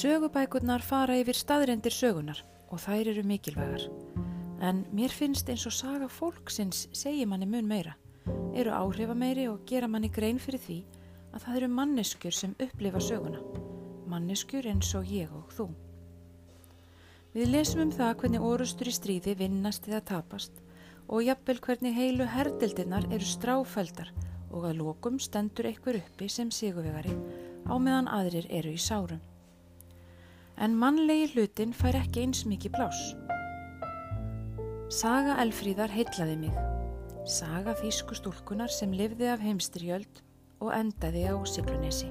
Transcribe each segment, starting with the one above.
Sögubækurnar fara yfir staðrendir sögunar og þær eru mikilvægar. En mér finnst eins og saga fólksins segir manni mun meira, eru áhrifameiri og gera manni grein fyrir því að það eru manneskjur sem upplifa söguna. Manneskjur eins og ég og þú. Við lesum um það hvernig orustur í stríði vinnast eða tapast og jafnvel hvernig heilu herdildinnar eru stráfældar og að lokum stendur einhver uppi sem sigurvegari á meðan aðrir eru í sárum. En mannlegi hlutin fær ekki eins mikið plás. Saga Elfríðar heitlaði mig. Saga þýsku stúlkunar sem lifði af heimstyrjöld og endaði á Siglunesi.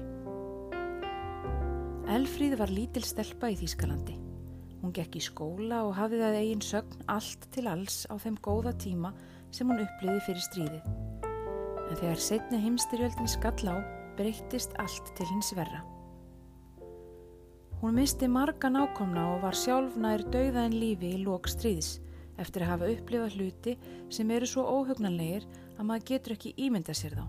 Elfríð var lítil stelpa í Þýskalandi. Hún gekk í skóla og hafði það eigin sögn allt til alls á þeim góða tíma sem hún uppliði fyrir stríðið. En þegar setni heimstyrjöldin skall á, breyttist allt til hins verra. Hún misti marga nákomna og var sjálf nær dauða en lífi í lók stríðs eftir að hafa upplifað hluti sem eru svo óhugnanlegir að maður getur ekki ímynda sér þá.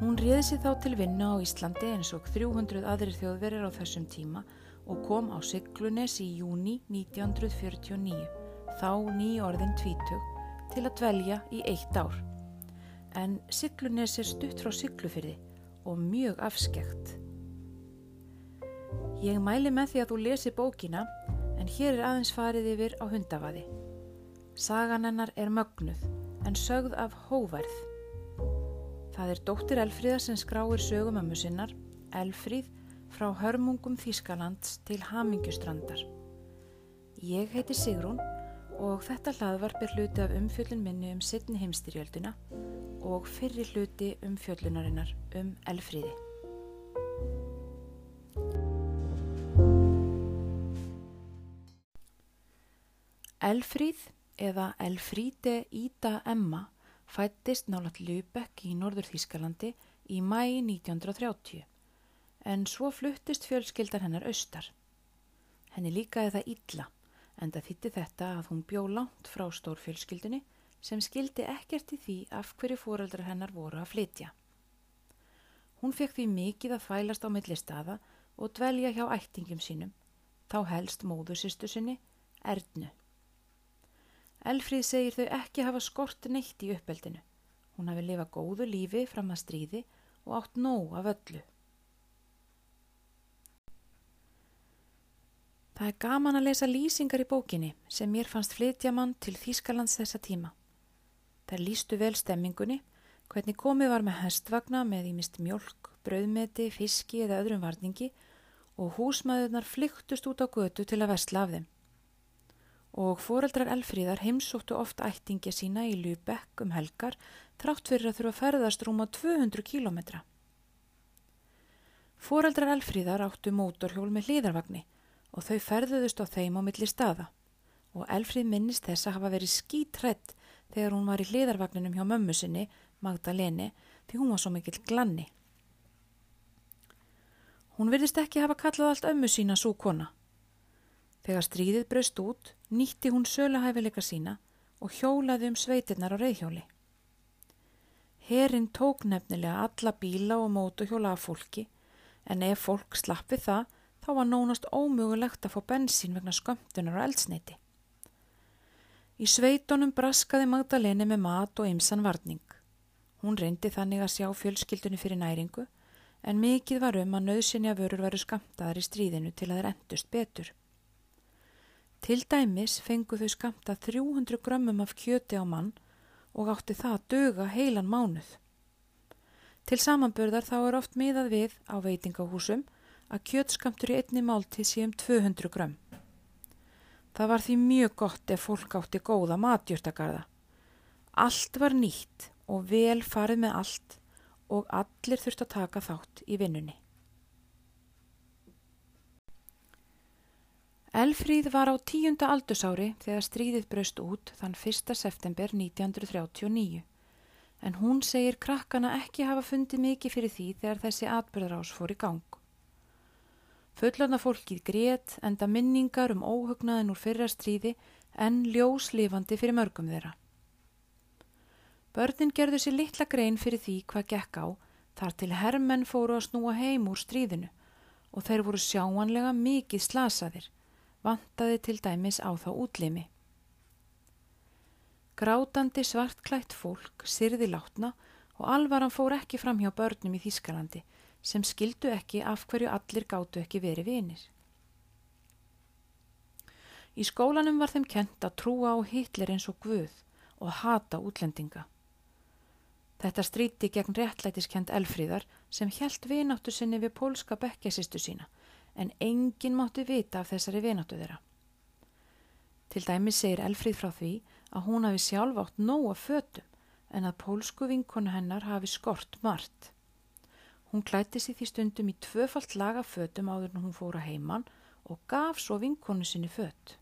Hún réði sér þá til vinna á Íslandi eins og 300 aðrir þjóðverir á þessum tíma og kom á Siglunes í júni 1949, þá ný orðin tvítug, til að dvelja í eitt ár. En Siglunes er stutt frá Siglufyrði og mjög afskekt. Ég mæli með því að þú lesi bókina en hér er aðeins farið yfir á hundavaði. Sagan hennar er mögnuð en sögð af hóverð. Það er dóttir Elfríða sem skráir sögumömmu sinnar, Elfríð, frá hörmungum Þískalands til Hamingjustrandar. Ég heiti Sigrún og þetta hlaðvarp er hluti af umfjöllun minni um sittni heimstyrjölduna og fyrri hluti um fjöllunarinnar um Elfríði. Elfríð eða Elfríde Ída Emma fættist nálat Lübeck í Norður Þískalandi í mæ 1930 en svo fluttist fjölskyldar hennar austar. Henni líkaði það illa en það þýtti þetta að hún bjó langt frá stórfjölskyldunni sem skildi ekkert í því af hverju fóreldrar hennar voru að flytja. Hún fekk því mikið að fælast á milli staða og dvelja hjá ættingum sínum, þá helst móðusistu sinni, Erdnu. Elfríð segir þau ekki hafa skort neitt í uppeldinu. Hún hafi lifað góðu lífi fram að stríði og átt nóg af öllu. Það er gaman að lesa lýsingar í bókinni sem mér fannst flytja mann til Þýskalands þessa tíma. Þær lýstu vel stemmingunni, hvernig komið var með hestvagna með ímist mjölk, brauðmeti, fiski eða öðrum varningi og húsmaðurnar flyktust út á götu til að versla af þeim. Og foreldrar Elfríðar heimsóttu oft ættingja sína í Lübeck um helgar þrátt fyrir að þurfa að ferðast rúm á 200 kílometra. Foreldrar Elfríðar áttu mótorhjól með hlýðarvagni og þau ferðuðust á þeim á milli staða og Elfríð minnist þess að hafa verið skítrætt þegar hún var í hliðarvagninum hjá mömmu sinni, Magdaleni, því hún var svo mikill glanni. Hún virðist ekki hafa kallað allt ömmu sína svo kona. Þegar stríðið braust út, nýtti hún sölahæfileika sína og hjólaði um sveitirnar á reyðhjóli. Herin tók nefnilega alla bíla og mótuhjóla af fólki, en ef fólk slappi það, þá var nónast ómögulegt að fá bensín vegna skömmtunar og eldsneiti. Í sveitunum braskaði Magdaleni með mat og ymsan varning. Hún reyndi þannig að sjá fjölskyldunni fyrir næringu, en mikið var um að nöðsynja vörur varu skamtaðar í stríðinu til að þeir endust betur. Til dæmis fengu þau skamta 300 grömmum af kjöti á mann og átti það að döga heilan mánuð. Til samanbörðar þá er oft miðað við á veitingahúsum að kjötskamtur í einni máltið sé um 200 grömm. Það var því mjög gott ef fólk átti góða matjörtagarða. Allt var nýtt og vel farið með allt og allir þurft að taka þátt í vinnunni. Elfríð var á tíunda aldursári þegar stríðið braust út þann 1. september 1939 en hún segir krakkana ekki hafa fundið mikið fyrir því þegar þessi atbyrðarás fór í gang. Fullorna fólkið grét enda minningar um óhugnaðin úr fyrra stríði en ljóslifandi fyrir mörgum þeirra. Börnin gerðu sér litla grein fyrir því hvað gekk á þar til herrmenn fóru að snúa heim úr stríðinu og þeir voru sjáanlega mikið slasaðir, vantaði til dæmis á þá útlimi. Grátandi svartklætt fólk syrði látna og alvaran fór ekki fram hjá börnum í Þískalandi sem skildu ekki af hverju allir gáttu ekki verið vinir. Í skólanum var þeim kent að trúa á Hitler eins og Guð og hata útlendinga. Þetta stríti gegn réttlætiskend Elfríðar sem helt vináttu sinni við pólska bekkjasistu sína en enginn mátti vita af þessari vináttu þeirra. Til dæmi segir Elfríð frá því að hún hafi sjálf átt nóga fötum en að pólsku vinkonu hennar hafi skort margt. Hún klætti sér því stundum í tvöfalt laga fötum áður en hún fóra heimann og gaf svo vinkonu sinni fött.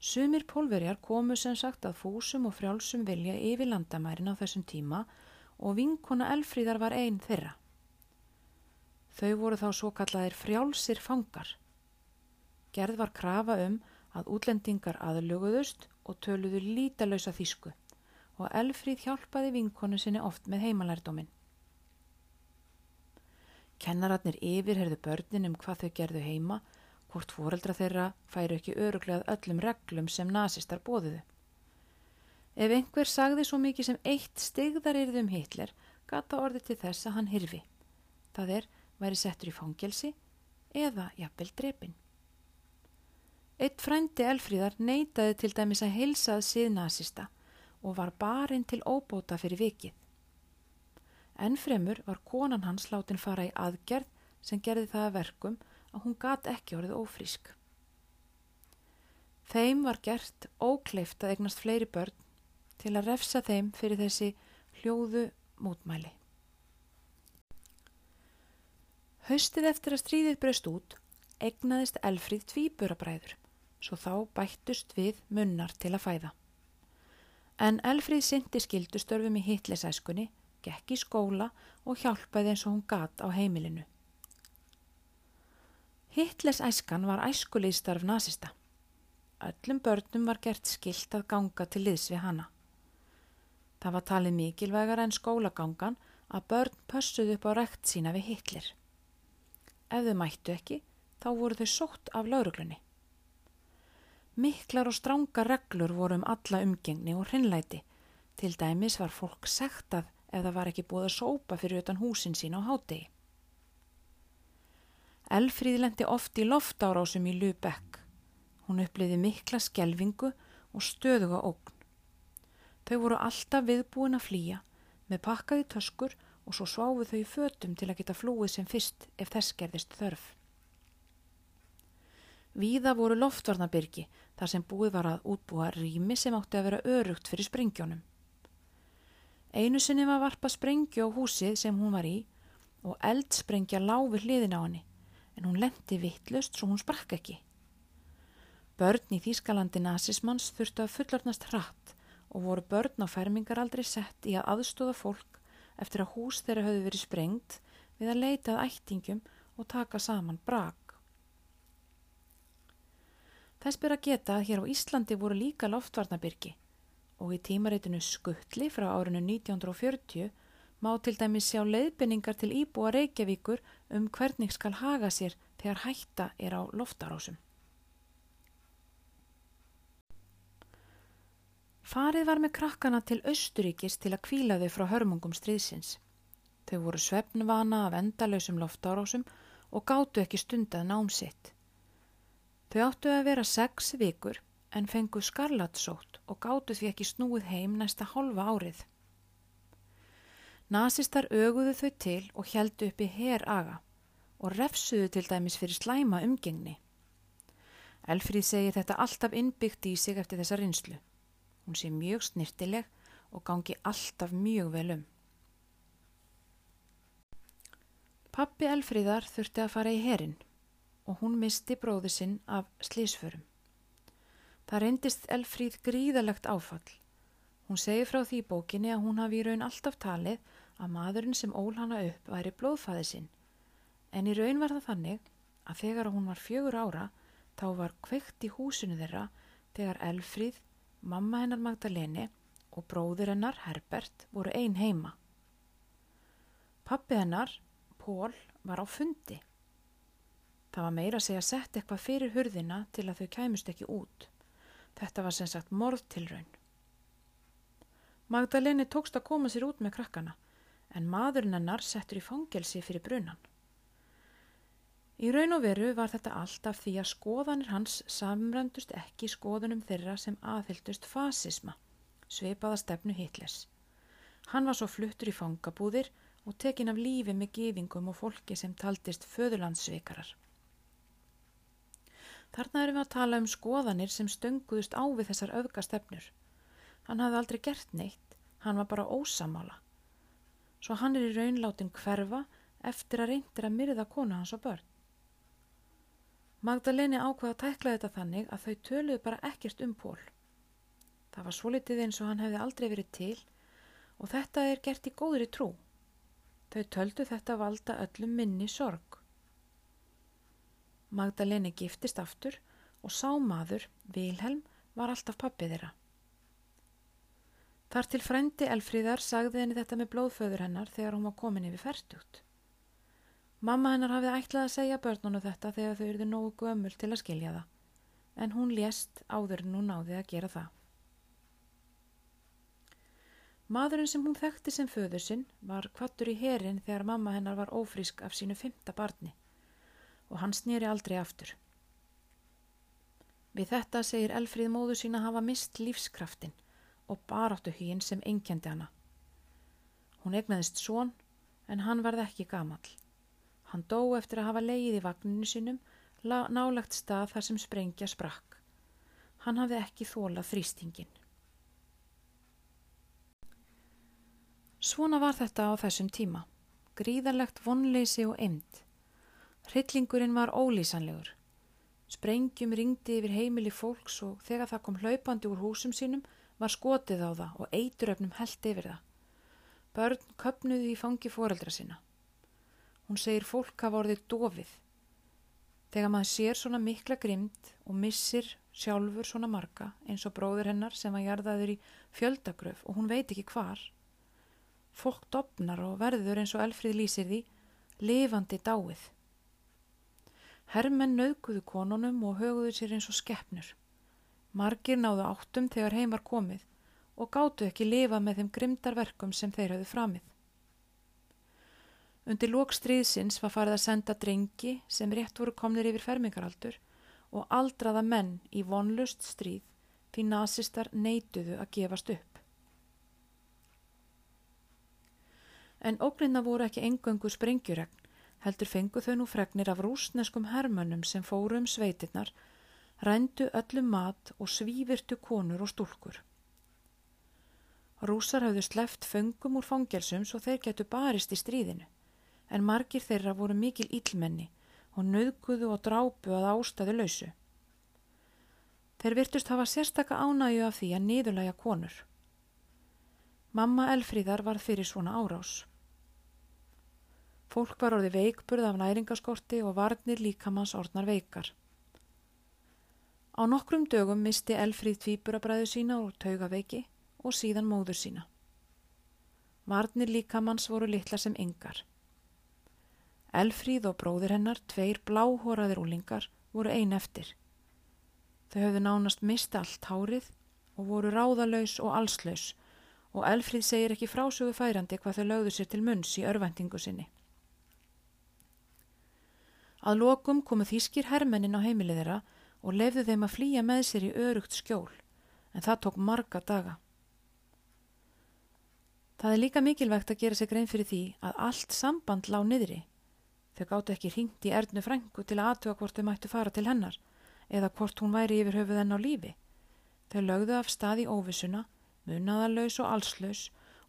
Sumir pólverjar komu sem sagt að fúsum og frjálsum vilja yfir landamærin á þessum tíma og vinkona Elfríðar var einn þeirra. Þau voru þá svo kallaðir frjálsir fangar. Gerð var krafa um að útlendingar aðluguðust og töluðu lítalösa þýsku og Elfríð hjálpaði vinkonu sinni oft með heimalærdóminn. Kennaratnir yfirherðu börnin um hvað þau gerðu heima hvort fóreldra þeirra færu ekki öruglegað öllum reglum sem nazistar bóðuðu. Ef einhver sagði svo mikið sem eitt stigðar yrðum Hitler, gata orði til þess að hann hyrfi. Það er, væri settur í fangelsi eða jafnvel drepin. Eitt frændi Elfríðar neytaði til dæmis að heilsað síð nazista og var barinn til óbóta fyrir vikið. Ennfremur var konan hans látin fara í aðgerð sem gerði það að verkum að hún gat ekki orðið ófrísk. Þeim var gert ókleift að egnast fleiri börn til að refsa þeim fyrir þessi hljóðu mótmæli. Haustið eftir að stríðið breyst út egnaðist Elfríð tvíburabræður svo þá bættust við munnar til að fæða. En Elfríð syndi skildustörfum í hitlesæskunni, gekk í skóla og hjálpaði eins og hún gat á heimilinu. Hitlers æskan var æskuliðstarf nazista. Öllum börnum var gert skilt að ganga til liðs við hana. Það var talið mikilvægar en skólagangan að börn pössuðu upp á rekt sína við Hitler. Ef þau mættu ekki, þá voru þau sótt af lauruglunni. Miklar og stránga reglur voru um alla umgengni og hrinnlæti. Til dæmis var fólk sektað ef það var ekki búið að sópa fyrir utan húsin sín á hádegi. Elfríð lendi oft í loftárásum í Lübeck. Hún uppliði mikla skelvingu og stöðuga ógn. Þau voru alltaf viðbúin að flýja með pakkaði töskur og svo sváfu þau í fötum til að geta flúið sem fyrst ef þess gerðist þörf. Víða voru loftvarnabyrgi þar sem búið var að útbúa rými sem átti að vera örugt fyrir sprengjónum. Einu sinni var varpa sprengju á húsið sem hún var í og eldsprengja láfi hliðin á henni en hún lendi vittlust svo hún sprakk ekki. Börn í Þýskalandi nazismans þurftu að fullornast hratt og voru börn á fermingar aldrei sett í að aðstóða fólk eftir að hús þeirra höfðu verið sprengt við að leitað ættingum og taka saman brak. Þess byrja geta að hér á Íslandi voru líka loftvarnabyrgi og í tímareitinu Skuttli frá árinu 1940 má til dæmis sjá leiðbynningar til íbúa Reykjavíkur um hvernig skal haga sér þegar hætta er á loftarásum. Farið var með krakkana til Östuríkis til að kvíla þau frá hörmungum stríðsins. Þau voru svefnvana af endalösum loftárásum og gáttu ekki stundað námsitt. Þau áttu að vera sex vikur en fengu skarlatsótt og gáttu því ekki snúið heim næsta hálfa árið. Nasistar öguðu þau til og heldu upp í heraga og refsuðu til dæmis fyrir slæma umgengni. Elfríð segir þetta alltaf innbyggt í sig eftir þessa rinslu. Hún sé mjög snirtileg og gangi alltaf mjög vel um. Pappi Elfríðar þurfti að fara í herin og hún misti bróði sinn af slísförum. Það reyndist Elfríð gríðalegt áfall. Hún segir frá því bókinni að hún hafi í raun alltaf talið að maðurinn sem ól hana upp væri blóðfæði sinn en í raun var það þannig að þegar hún var fjögur ára þá var kveikt í húsinu þeirra þegar Elfríð, mamma hennar Magdaleni og bróður hennar Herbert voru ein heima. Pappi hennar, Pól var á fundi. Það var meira að segja sett eitthvað fyrir hurðina til að þau kæmust ekki út. Þetta var sem sagt morðtilraun. Magdaleni tókst að koma sér út með krakkana en maðurinn hennar settur í fangelsi fyrir brunan. Í raun og veru var þetta allt af því að skoðanir hans samröndust ekki skoðunum þeirra sem aðhyldust fasisma, sveipaða stefnu Hitlers. Hann var svo fluttur í fangabúðir og tekin af lífi með gifingum og fólki sem taldist föðurlandsveikarar. Þarna erum við að tala um skoðanir sem stönguðust á við þessar öfgastefnur. Hann hafði aldrei gert neitt, hann var bara ósamála. Svo hann er í raunlátin hverfa eftir að reyndir að myrða konu hans og börn. Magdaleni ákvaða að tækla þetta þannig að þau töluðu bara ekkert um pól. Það var svo litið eins og hann hefði aldrei verið til og þetta er gert í góðri trú. Þau töldu þetta valda öllum minni sorg. Magdaleni giftist aftur og sá maður, Vilhelm, var alltaf pappið þeirra. Þar til frendi Elfríðar sagði henni þetta með blóðföður hennar þegar hún var komin yfir færtugt. Mamma hennar hafði ætlað að segja börnunu þetta þegar þau eruðu nógu gömul til að skilja það, en hún lést áður en hún náði að gera það. Maðurinn sem hún þekkti sem föður sinn var kvattur í herin þegar mamma hennar var ófrísk af sínu fymta barni og hann snýri aldrei aftur. Við þetta segir Elfríð móðu sín að hafa mist lífskraftin og baráttu hýinn sem engjandi hana. Hún egnaðist svon en hann varð ekki gamal. Hann dó eftir að hafa leið í vagninu sínum nálagt stað þar sem sprengja sprakk. Hann hafði ekki þólað þrýstingin. Svona var þetta á þessum tíma. Gríðarlegt vonleysi og emnd. Hryllingurinn var ólýsanlegur. Sprengjum ringdi yfir heimili fólks og þegar það kom hlaupandi úr húsum sínum var skotið á það og eituröfnum held yfir það. Börn köpnuði í fangi foreldra sína. Hún segir fólk hafa orðið dofið. Þegar maður sér svona mikla grimd og missir sjálfur svona marga eins og bróður hennar sem var jarðaður í fjöldagröf og hún veit ekki hvar Fólk dopnar og verður eins og Elfríð lýsir því, lifandi dáið. Hermenn naukuðu konunum og höguðu sér eins og skeppnur. Margir náðu áttum þegar heim var komið og gáttu ekki lifa með þeim grimdarverkum sem þeir hafðu framið. Undir lókstriðsins var farið að senda drengi sem rétt voru komnir yfir fermingaraldur og aldraða menn í vonlust stríð því nazistar neituðu að gefast upp. En ógrinna voru ekki engöngu sprengjuregn, heldur fengu þau nú fregnir af rúsneskum hermönnum sem fóru um sveitirnar, rændu öllum mat og svívirtu konur og stúlkur. Rúsar hafðu sleft föngum úr fangelsum svo þeir getu barist í stríðinu, en margir þeirra voru mikil ílmenni og nöðguðu og drápu að ástæðu lausu. Þeir virtust hafa sérstaka ánægju af því að niðurlæga konur. Mamma Elfríðar var fyrir svona árás. Fólk var orði veikburð af næringaskorti og varnir líkamanns orðnar veikar. Á nokkrum dögum misti Elfríð tvíburabræðu sína úr taugaveiki og síðan móður sína. Varnir líkamanns voru litla sem yngar. Elfríð og bróðir hennar, tveir bláhóraðir úlingar, voru ein eftir. Þau höfðu nánast mista allt hárið og voru ráðalaus og allslaus og Elfríð segir ekki frásögu færandi hvað þau lögðu sér til munns í örvendingu sinni. Að lokum komu þýskir hermennin á heimilið þeirra og lefðu þeim að flýja með sér í örugt skjól, en það tók marga daga. Það er líka mikilvægt að gera sig grein fyrir því að allt samband lág niðri. Þau gáttu ekki hringt í erðnu frængu til að aðtuga hvort þau mættu fara til hennar eða hvort hún væri yfir höfuð henn á lífi. Þau lögðu af stað í óvissuna, munaðalös og allslaus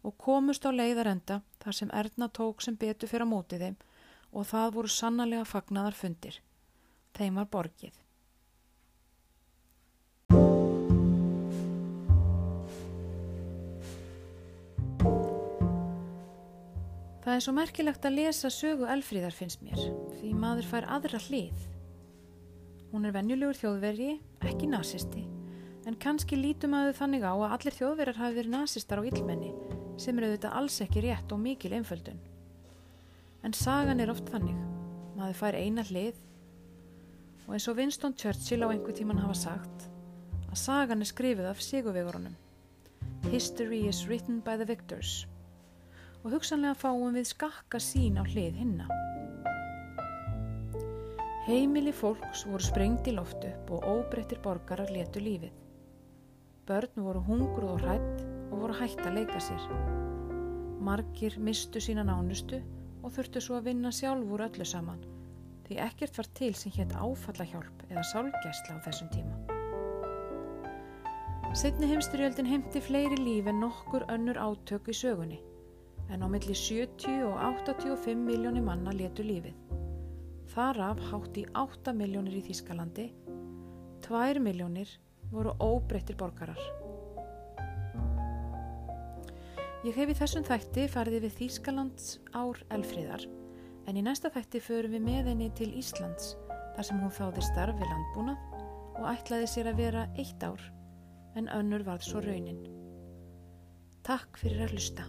og komust á leiðarenda þar sem erðna tók sem betu fyrir á mótið þeim og það voru sannarlega fagnaðar fundir. Þeim var borgið. Það er svo merkilegt að lesa sögu Elfríðar finnst mér, því maður fær aðra hlið. Hún er venjulegur þjóðveri, ekki nazisti, en kannski lítum að þau þannig á að allir þjóðverar hafi verið nazistar á illmenni, sem eru auðvitað alls ekki rétt og mikil einföldun. En sagan er oft þannig. Maður fær eina hlið og eins og Winston Churchill á einhver tíman hafa sagt að sagan er skrifið af sigurvegurunum. History is written by the victors og hugsanlega fáum við skakka sín á hlið hinna. Heimili fólks voru sprengt í loft upp og óbreyttir borgarar letu lífið. Börn voru hungruð og hrætt og voru hægt að leika sér. Margir mistu sína nánustu og þurftu svo að vinna sjálfur öllu saman því ekkert var til sem hétt áfallahjálp eða sálgæsla á þessum tíma. Setni heimstyrjöldin heimti fleiri líf en nokkur önnur átök í sögunni en á milli 70 og 85 miljónir manna letu lífið. Þar af hátt í 8 miljónir í Þískalandi, 2 miljónir voru óbreyttir borgarar. Ég hef í þessum þætti farið við Þískalands ár elfriðar en í næsta þætti förum við með henni til Íslands þar sem hún þáði starf við landbúnað og ætlaði sér að vera eitt ár en önnur varð svo raunin. Takk fyrir að hlusta.